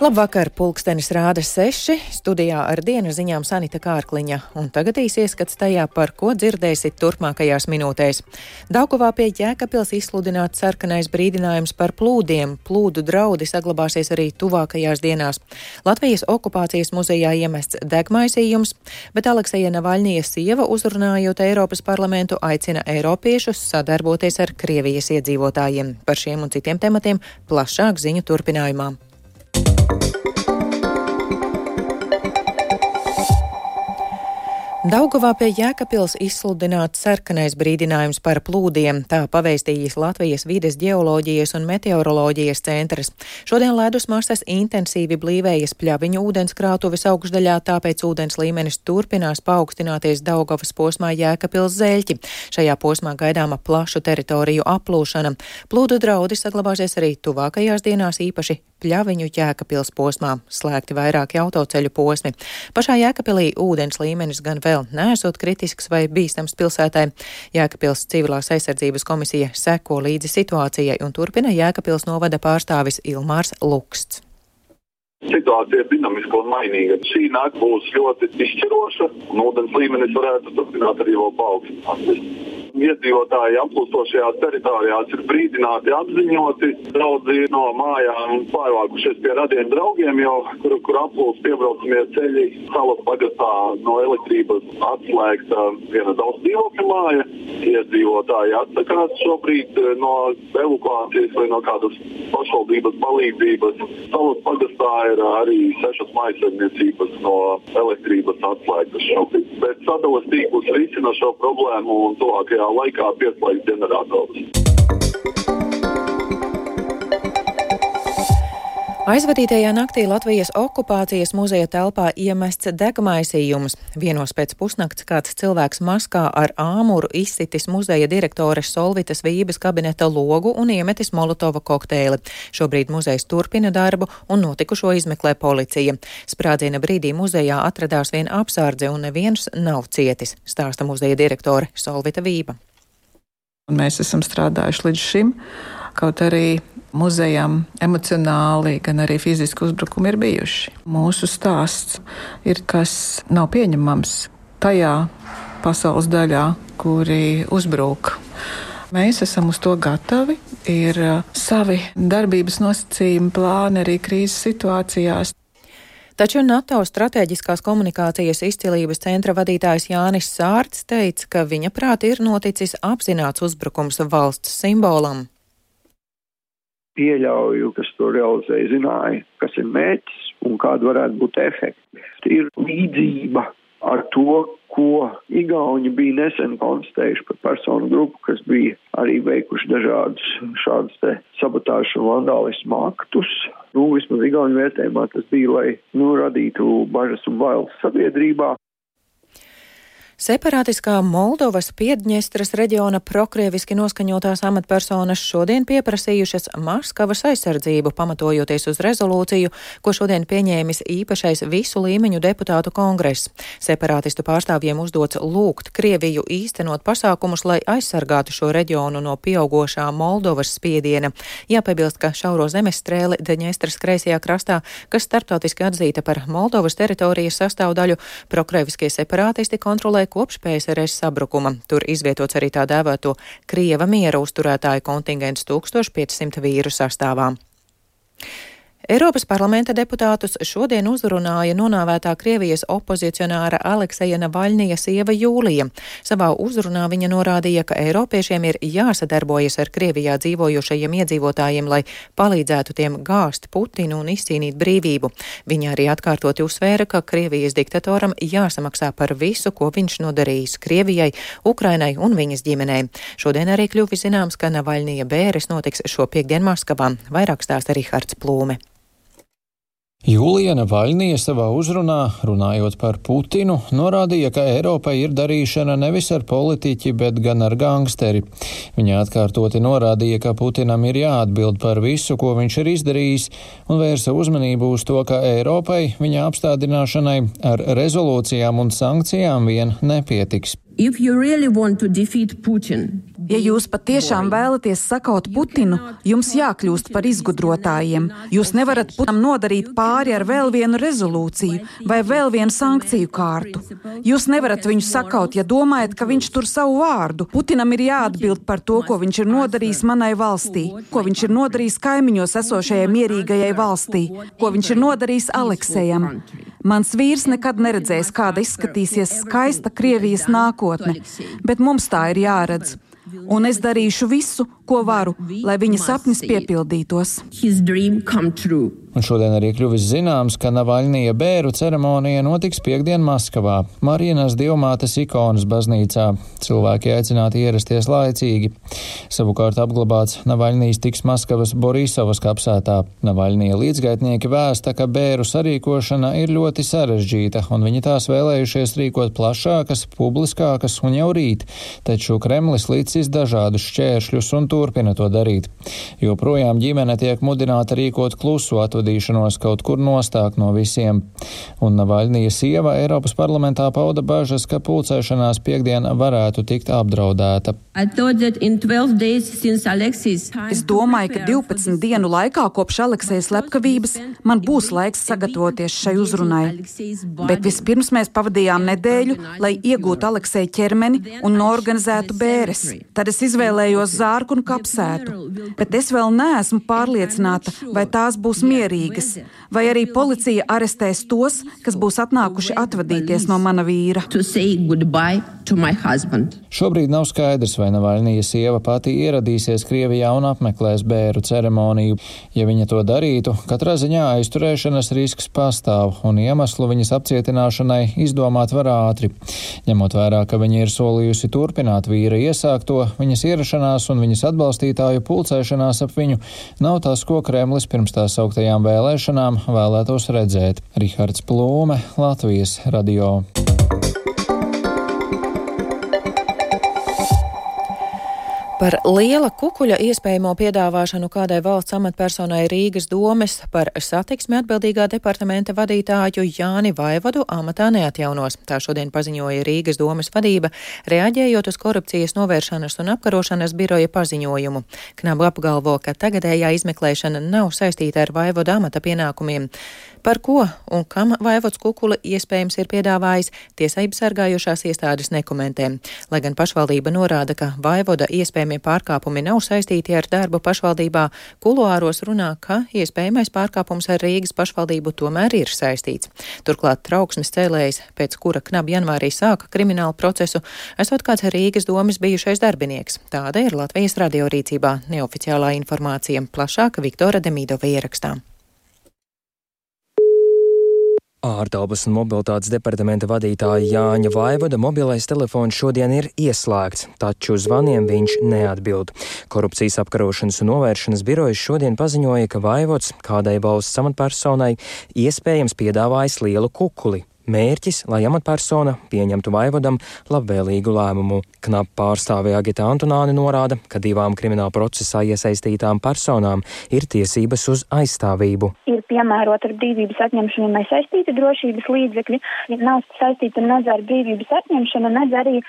Labvakar, pulkstenis rāda seši, studijā ar dienas ziņām Sanita Kārkliņa, un tagad īsi ieskats tajā, par ko dzirdēsit turpmākajās minūtēs. Daugavā pie Jēkabils izsludināts sarkanais brīdinājums par plūdiem, plūdu draudi saglabāsies arī tuvākajās dienās. Latvijas okupācijas muzejā iemests degmaisījums, bet Alekseja Navaļņijas sieva uzrunājot Eiropas parlamentu aicina Eiropiešus sadarboties ar Krievijas iedzīvotājiem. Par šiem un citiem tematiem plašāk ziņu turpinājumā. Daugavā pie Jēkabils izsludināts sarkanais brīdinājums par plūdiem, tā paveistījis Latvijas vides geoloģijas un meteoroloģijas centrs. Šodien ledus masas intensīvi blīvējas pļaviņu ūdenskrātuves augšdaļā, tāpēc ūdens līmenis turpinās paaugstināties Daugavas posmā Jēkabils zeļķi. Šajā posmā gaidāma plašu teritoriju aplūšana. Plūdu draudi saglabāsies arī tuvākajās dienās īpaši pļaviņu Jēkabils posmā, slēgti vairāki autoceļu posmi. Pašā Jēkabīlī ūdens līmenis gan vēl nesot kritisks vai bīstams pilsētai. Jēkabils civilās aizsardzības komisija seko līdzi situācijai un turpina Jēkabils novada pārstāvis Ilmārs Luksts. Situācija ir dinamiska un mainīga. Šī nakts būs ļoti izšķiroša, un ūdens līmenis varētu turpināt arī vēl paaugstināties iedzīvotāji applūstošajās teritorijās ir brīdināti, apziņoti. Daudzi no mājām pārvākušies pie radiem draugiem, jau, kur, kur aplūst piebraucamie ceļi. Salas pagastā no elektrības atslēgta viena daudz dzīvokļu māja. Iedzīvotāji atsakās šobrīd eh, no evakuācijas vai no kādas pašvaldības palīdzības. Salas pagastā ir arī sešas maisaimniecības no elektrības atslēgtas šobrīd. Bet sadalas tīklus risina šo problēmu un tuvākajā I like our bit like dinner on those. Aizvadītajā naktī Latvijas okupācijas muzeja telpā iemests degmaisījums. Vienos pēc pusnakts kāds cilvēks maskā ar āmuru izsitis muzeja direktores Solvitas Vības kabineta logu un iemetis molotova kokteili. Šobrīd muzejs turpina darbu un notikušo izmeklē policija. Sprādziena brīdī muzejā atradās viena apsārdze un neviens nav cietis, stāsta muzeja direktore Solvita Vība. Mēs esam strādājuši līdz šim, kaut arī muzejam emocionāli, gan arī fiziski uzbrukumi ir bijuši. Mūsu stāsts ir kas nav pieņemams tajā pasaules daļā, kuri uzbruk. Mēs esam uz to gatavi, ir savi darbības nosacījumi, plāni arī krīzes situācijās. Taču NATO strateģiskās komunikācijas izcilības centra vadītājs Jānis Sārts teica, ka viņa prāt ir noticis apzināts uzbrukums valsts simbolam pieļauju, kas to realizēja, zināja, kas ir mērķis un kāda varētu būt efekti. Ir līdzība ar to, ko Igauni bija nesen konstatējuši par personu grupu, kas bija arī veikuši dažādus šādus sabotāžu un vandālismu aktus. Nu, vismaz Igauni vērtējumā tas bija, lai nu, radītu bažas un bailes sabiedrībā. Separātiskā Moldovas Piedņestras reģiona prokrieviski noskaņotās amatpersonas šodien pieprasījušas Maskavas aizsardzību, pamatojoties uz rezolūciju, ko šodien pieņēmis īpašais visu līmeņu deputātu kongress. Separātistu pārstāvjiem uzdots lūgt Krieviju īstenot pasākumus, lai aizsargātu šo reģionu no pieaugošā Moldovas spiediena. Jāpiebilst, ka šauro zemestrēli Deņestras kreisajā krastā, kas starptautiski atzīta par Moldovas teritorijas sastāvdaļu, prokrieviskie separātisti kontrolē kopš PSRS sabrukuma. Tur izvietots arī tā dēvēto Krieva miera uzturētāju kontingents 1500 vīru sastāvā. Eiropas parlamenta deputātus šodien uzrunāja nonāvētā Krievijas opozicionāra Alekseja Navaļnija sieva Jūlija. Savā uzrunā viņa norādīja, ka Eiropiešiem ir jāsadarbojas ar Krievijā dzīvojošajiem iedzīvotājiem, lai palīdzētu tiem gāzt Putinu un izcīnīt brīvību. Viņa arī atkārtoti uzsvēra, ka Krievijas diktatoram jāsamaksā par visu, ko viņš nodarījis Krievijai, Ukrainai un viņas ģimenei. Šodien arī kļuvis zināms, ka Navaļnija bēres notiks šo piekdienu Maskavā. Vairāk stāsta Rihards Plūme. Jūlija Navaļnija savā uzrunā, runājot par Putinu, norādīja, ka Eiropai ir darīšana nevis ar politiķi, bet gan ar gangsteri. Viņa atkārtoti norādīja, ka Putinam ir jāatbild par visu, ko viņš ir izdarījis, un vērsa uzmanību uz to, ka Eiropai viņa apstādināšanai ar rezolūcijām un sankcijām vien nepietiks. Ja jūs patiešām vēlaties sakaut Putinu, jums jākļūst par izgudrotājiem. Jūs nevarat Putinam nodarīt pāri ar vēl vienu rezolūciju vai vēl vienu sankciju kārtu. Jūs nevarat viņu sakaut, ja domājat, ka viņš tur savu vārdu. Putinam ir jāatbild par to, ko viņš ir nodarījis manai valstī, ko viņš ir nodarījis kaimiņos esošajai mierīgajai valstī, ko viņš ir nodarījis Aleksejam. Mans vīrs nekad neredzēs, kāda izskatīsies skaista Krievijas nākotne, bet mums tā ir jāredz. Un es darīšu visu, ko varu, lai viņa sapnis piepildītos. Un šodien arī kļuvis zināms, ka Navaļnija bēru ceremonija notiks piekdien Maskavā, Marienas Dievmātes ikonas baznīcā. Cilvēki aicināti ierasties laicīgi. Savukārt apglabāts Navaļnijas tiks Maskavas Borisovas kapsētā. Navaļnija līdzgaitnieki vēsta, ka bēru sarīkošana ir ļoti sarežģīta, un viņi tās vēlējušies rīkot plašākas, publiskākas un jau rīt, taču Kremlis līdzis dažādus šķēršļus un turpina to darīt. Joprojām ģimene tiek mudināta rīkot klusu atvērtību atvadīšanos kaut kur nostāk no visiem. Un Navaļnija sieva Eiropas parlamentā pauda bažas, ka pulcēšanās piekdien varētu tikt apdraudēta. Es domāju, ka 12 dienu laikā kopš Aleksējas slepkavības man būs laiks sagatavoties šai uzrunai. Bet vispirms mēs pavadījām nedēļu, lai iegūtu Aleksēja ķermeni un norganizētu bēres. Tad es izvēlējos zārku un kapsētu. Bet es vēl neesmu pārliecināta, vai tās būs mierīgas mierīgas, vai arī policija arestēs tos, kas būs atnākuši atvadīties no mana vīra. Šobrīd nav skaidrs, vai Navaļnija sieva pati ieradīsies Krievijā un apmeklēs bēru ceremoniju. Ja viņa to darītu, katrā ziņā aizturēšanas risks pastāv, un iemeslu viņas apcietināšanai izdomāt var ātri. Ņemot vērā, ka viņa ir solījusi turpināt vīra iesākto, viņas ierašanās un viņas atbalstītāju pulcēšanās ap viņu nav tas, ko Kremlis pirms tās augtajām vēlēšanām vēlētos redzēt. Rihards Plūme, Latvijas radio. Par liela kukuļa iespējamo piedāvāšanu kādai valsts amatpersonai Rīgas domes par satiksmi atbildīgā departamenta vadītāju Jāni Vaivadu amatā neatjaunos. Tā šodien paziņoja Rīgas domes vadība, reaģējot uz korupcijas novēršanas un apkarošanas biroja paziņojumu. Knabu apgalvo, ka tagadējā izmeklēšana nav saistīta ar Vaivadu amata pienākumiem. Par ko un kam Vaivots Kukula iespējams ir piedāvājis, tiesības sargājošās iestādes nekomentē. Lai gan pašvaldība norāda, ka Vaivoda iespējamie pārkāpumi nav saistīti ar darbu pašvaldībā, kuluāros runā, ka iespējamais pārkāpums ar Rīgas pašvaldību tomēr ir saistīts. Turklāt trauksmes cēlējs, pēc kura knab janvārī sāka kriminālu procesu, esot kāds Rīgas domas bijušais darbinieks. Tāda ir Latvijas radio rīcībā neoficiālā informācija, plašāka Viktora Demīdova ierakstā. Ārtelpas un mobilitātes departamenta vadītāja Jāņa Vaivada mobilais telefons šodien ir ieslēgts, taču zvaniem viņš neatbild. Korupcijas apkarošanas un novēršanas birojas šodien paziņoja, ka Vaivots kādai valsts amatpersonai iespējams piedāvājis lielu kukuli. Mērķis, lai amatpersona pieņemtu vaivadam labvēlīgu lēmumu. Knap pārstāvē Agita Antonāni norāda, ka divām krimināla procesā iesaistītām personām ir tiesības uz aizstāvību. Ir piemērota ar brīvības atņemšanu nesaistīti drošības līdzekļi, nav saistīta nedz ar brīvības atņemšanu, nedz arī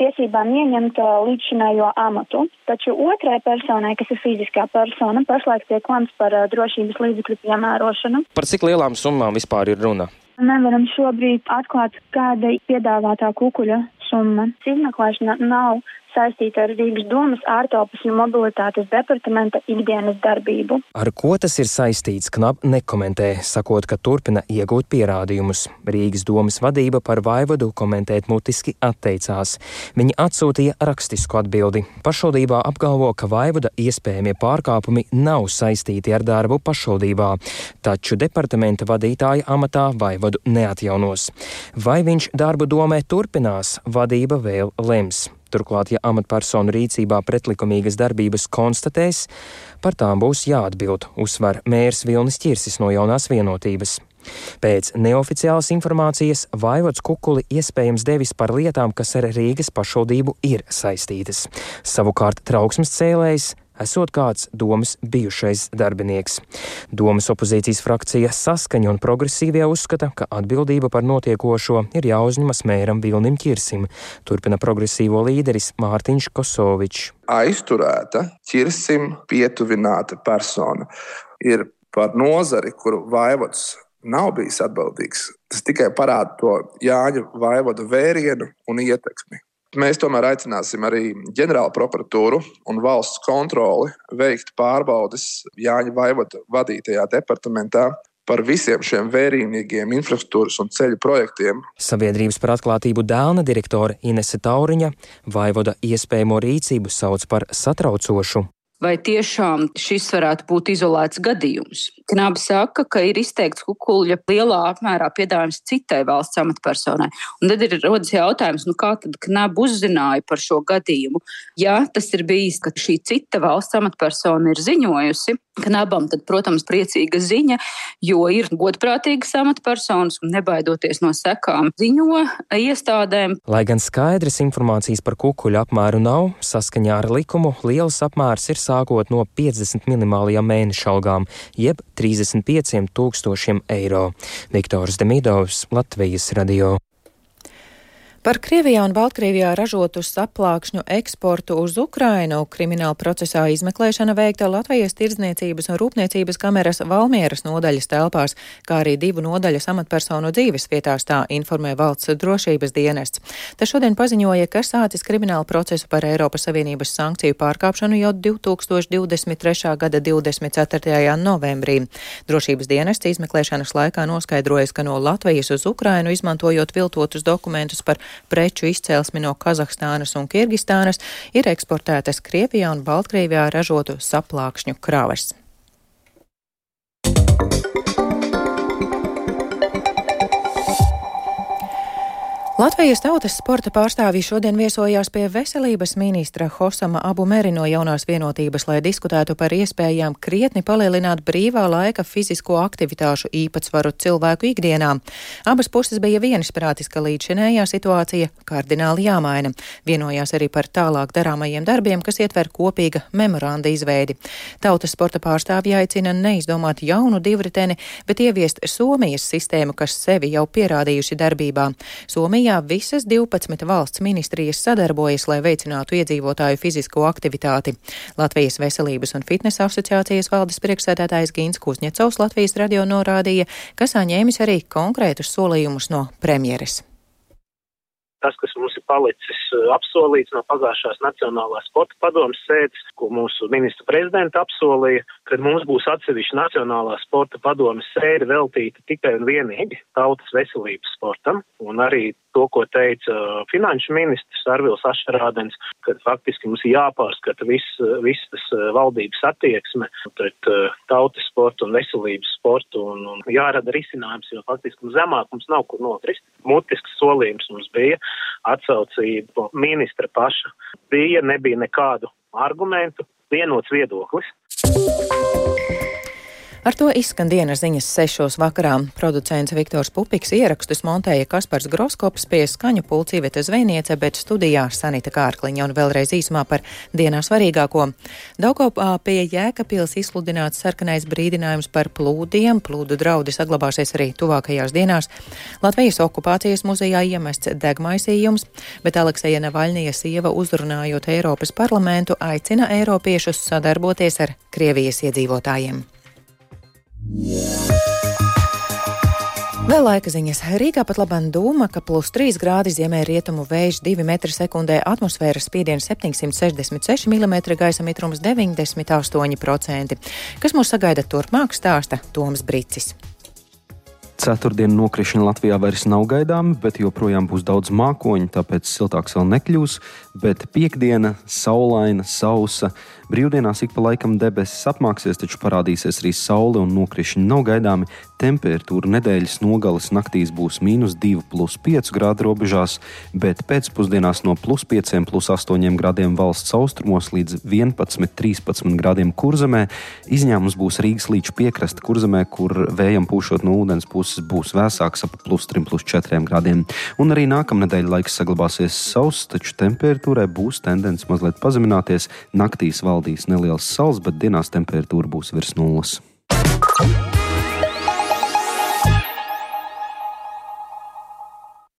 tiesībām ieņemt līdzšinējo amatu. Taču otrai personai, kas ir fiziskā persona, pašlaik tiek lemts par drošības līdzekļu piemērošanu. Par cik lielām summām vispār ir runa? Nevaram šobrīd atklāt, kāda piedāvātā kukuļa summa. Izmeklēšana nav saistīta ar Rīgas domas ārtelpas un mobilitātes departamenta ikdienas darbību. Ar ko tas ir saistīts, Knap nekomentē, sakot, ka turpina iegūt pierādījumus. Rīgas domas vadība par vaivadu komentēt mutiski atteicās. Viņi atsūtīja rakstisku atbildi. Pašvaldībā apgalvo, ka vaivada iespējamie pārkāpumi nav saistīti ar darbu pašvaldībā, taču departamenta vadītāja amatā vaivadu neatjaunos. Vai viņš darbu domē turpinās, vadība vēl lems. Turklāt, ja amatpersonu rīcībā pretlikumīgas darbības konstatēs, par tām būs jāatbild, uzsver mērs Vilnis Čirsis no jaunās vienotības. Pēc neoficiālas informācijas Vaivots Kukuli iespējams devis par lietām, kas ar Rīgas pašvaldību ir saistītas. Savukārt trauksmes cēlējs esot kāds domas bijušais darbinieks. Domas opozīcijas frakcija saskaņa un progresīvie uzskata, ka atbildība par notiekošo ir jāuzņemas mēram Vilnim Kirsim, turpina progresīvo līderis Mārtiņš Kosovičs. Aizturēta Kirsim pietuvināta persona ir par nozari, kuru vaivots nav bijis atbildīgs. Tas tikai parāda to Jāņa vaivodu vērienu un ietekmi. Mēs tomēr aicināsim arī ģenerālu prokuratūru un valsts kontroli veikt pārbaudes Jāņa Vaivoda vadītajā departamentā par visiem šiem vērīgiem infrastruktūras un ceļu projektiem. Sabiedrības par atklātību dēlna direktore Inese Tauriņa Vaivoda iespējamo rīcību sauc par satraucošu. Vai tiešām šis varētu būt izolēts gadījums? Knāba saka, ka ir izteikts kukuļa lielā apmērā piedāvājums citai valsts amatpersonai. Un tad ir rodas jautājums, nu kā tad Knāba uzzināja par šo gadījumu? Ja tas ir bijis, ka šī cita valsts amatpersona ir ziņojusi Knabam, tad, protams, priecīga ziņa, jo ir godprātīgas amatpersonas un nebaidoties no sekām ziņo iestādēm. Lai gan skaidras informācijas par kukuļu apmēru nav, saskaņā ar likumu liels apmērs ir sākot no 50 minimālajām mēneša algām, jeb 35 tūkstošiem eiro. Viktors Demidovs, Latvijas radio. Par Krievijā un Baltkrievijā ražotu saplākšņu eksportu uz Ukrainu krimināla procesā izmeklēšana veikta Latvijas tirdzniecības un rūpniecības kameras Valmieras nodaļas telpās, kā arī divu nodaļas amatpersonu dzīves vietās, tā informē valsts drošības dienests. Tas šodien paziņoja, ka sācis kriminālu procesu par Eiropas Savienības sankciju pārkāpšanu jau 2023. gada 24. novembrī. Drošības dienests izmeklēšanas laikā noskaidrojas, ka no Latvijas uz Ukrainu izmantojot viltotus dokumentus par preču izcelsmi no Kazahstānas un Kirgistānas ir eksportētas Krievijā un Baltkrievijā ražotu saplākšņu kravas. Latvijas tautas sporta pārstāvji šodien viesojās pie veselības ministra Hosama Abu Meri no jaunās vienotības, lai diskutētu par iespējām krietni palielināt brīvā laika fizisko aktivitāšu īpatsvaru cilvēku ikdienā. Abas puses bija vienisprātis, ka līdzšinējā situācija kardināli jāmaina. Vienojās arī par tālāk darāmajiem darbiem, kas ietver kopīga memoranda izveidi. Tautas sporta pārstāvji aicina neizdomāt jaunu divriteni, bet ieviest Somijas sistēmu, kas sevi jau pierādījusi darbībā. Somija Somijā visas 12 valsts ministrijas sadarbojas, lai veicinātu iedzīvotāju fizisko aktivitāti. Latvijas veselības un fitnesa asociācijas valdes priekšsēdētājs Gīns Kusņecovs Latvijas radio norādīja, ka saņēmis arī konkrētus solījumus no premjeres tas, kas mums ir palicis apsolīts no pagājušās Nacionālās sporta padomas sēdes, ko mūsu ministra prezidenta apsolīja, kad mums būs atsevišķa Nacionālā sporta padomas sēde veltīta tikai un vienīgi tautas veselības sportam, un arī to, ko teica uh, finanšu ministrs Arvils Ašarādens, ka faktiski mums ir jāpārskata viss vis tas uh, valdības attieksme pret uh, tautas sportu un veselības sportu un, un jārada risinājums, jo faktiski zemāk mums nav kur nokrist. Mutisks solījums mums bija, atsaucība ministra paša bija, nebija nekādu argumentu, vienots viedoklis. Thank you. Ar to izskan dienas ziņas sešos vakarā. Producents Viktors Pupiks ierakstus montēja Kaspars Groskops pie skaņu pulcīveta zvejniece, bet studijā Sanita Kārkliņa un vēlreiz īsumā par dienā svarīgāko. Daugopā pie Jēkapils izsludināts sarkanais brīdinājums par plūdiem. Plūdu draudi saglabāsies arī tuvākajās dienās. Latvijas okupācijas muzejā iemests degmaisījums, bet Alekseja Navaļnija sieva uzrunājot Eiropas parlamentu aicina Eiropiešus sadarboties ar Krievijas iedzīvotājiem. Vēl laika ziņas. Rīgā pat labam doma, ka plus 3 grādi ziemē rietumu vējš 2 m2, atmosfēras spiediens 766 mm, gaisa mitrums 98%. Kas mūs sagaida turpmāk, stāsta Toms Brīcis. Ceturtdienu nokrišņi Latvijā vairs nav gaidāmi, bet joprojām būs daudz mākoņu, tāpēc siltāks vēl nekļūs. Bet piekdiena, saulaina, sausa. Brīvdienās ik pa laikam debesis apmāksies, taču parādīsies arī saule un nokrišņi nav gaidāmi Temperatūra nedēļas nogales naktīs būs mīnus 2,5 grādu robežās, bet pēcpusdienās no plus 5, plus 8 grādiem valsts austrumos līdz 11, 13 grādiem kurzemē. Izņēmums būs Rīgas līča piekrasta kurzemē, kur vējam pūšot no ūdens puses būs vēsāks ap plus 3, plus 4 grādiem. Un arī nākamnedēļ laiks saglabāsies sauss, taču temperatūrai būs tendence mazliet pazemināties. Naktīs valdīs neliels sals, bet dienās temperatūra būs virs nulles.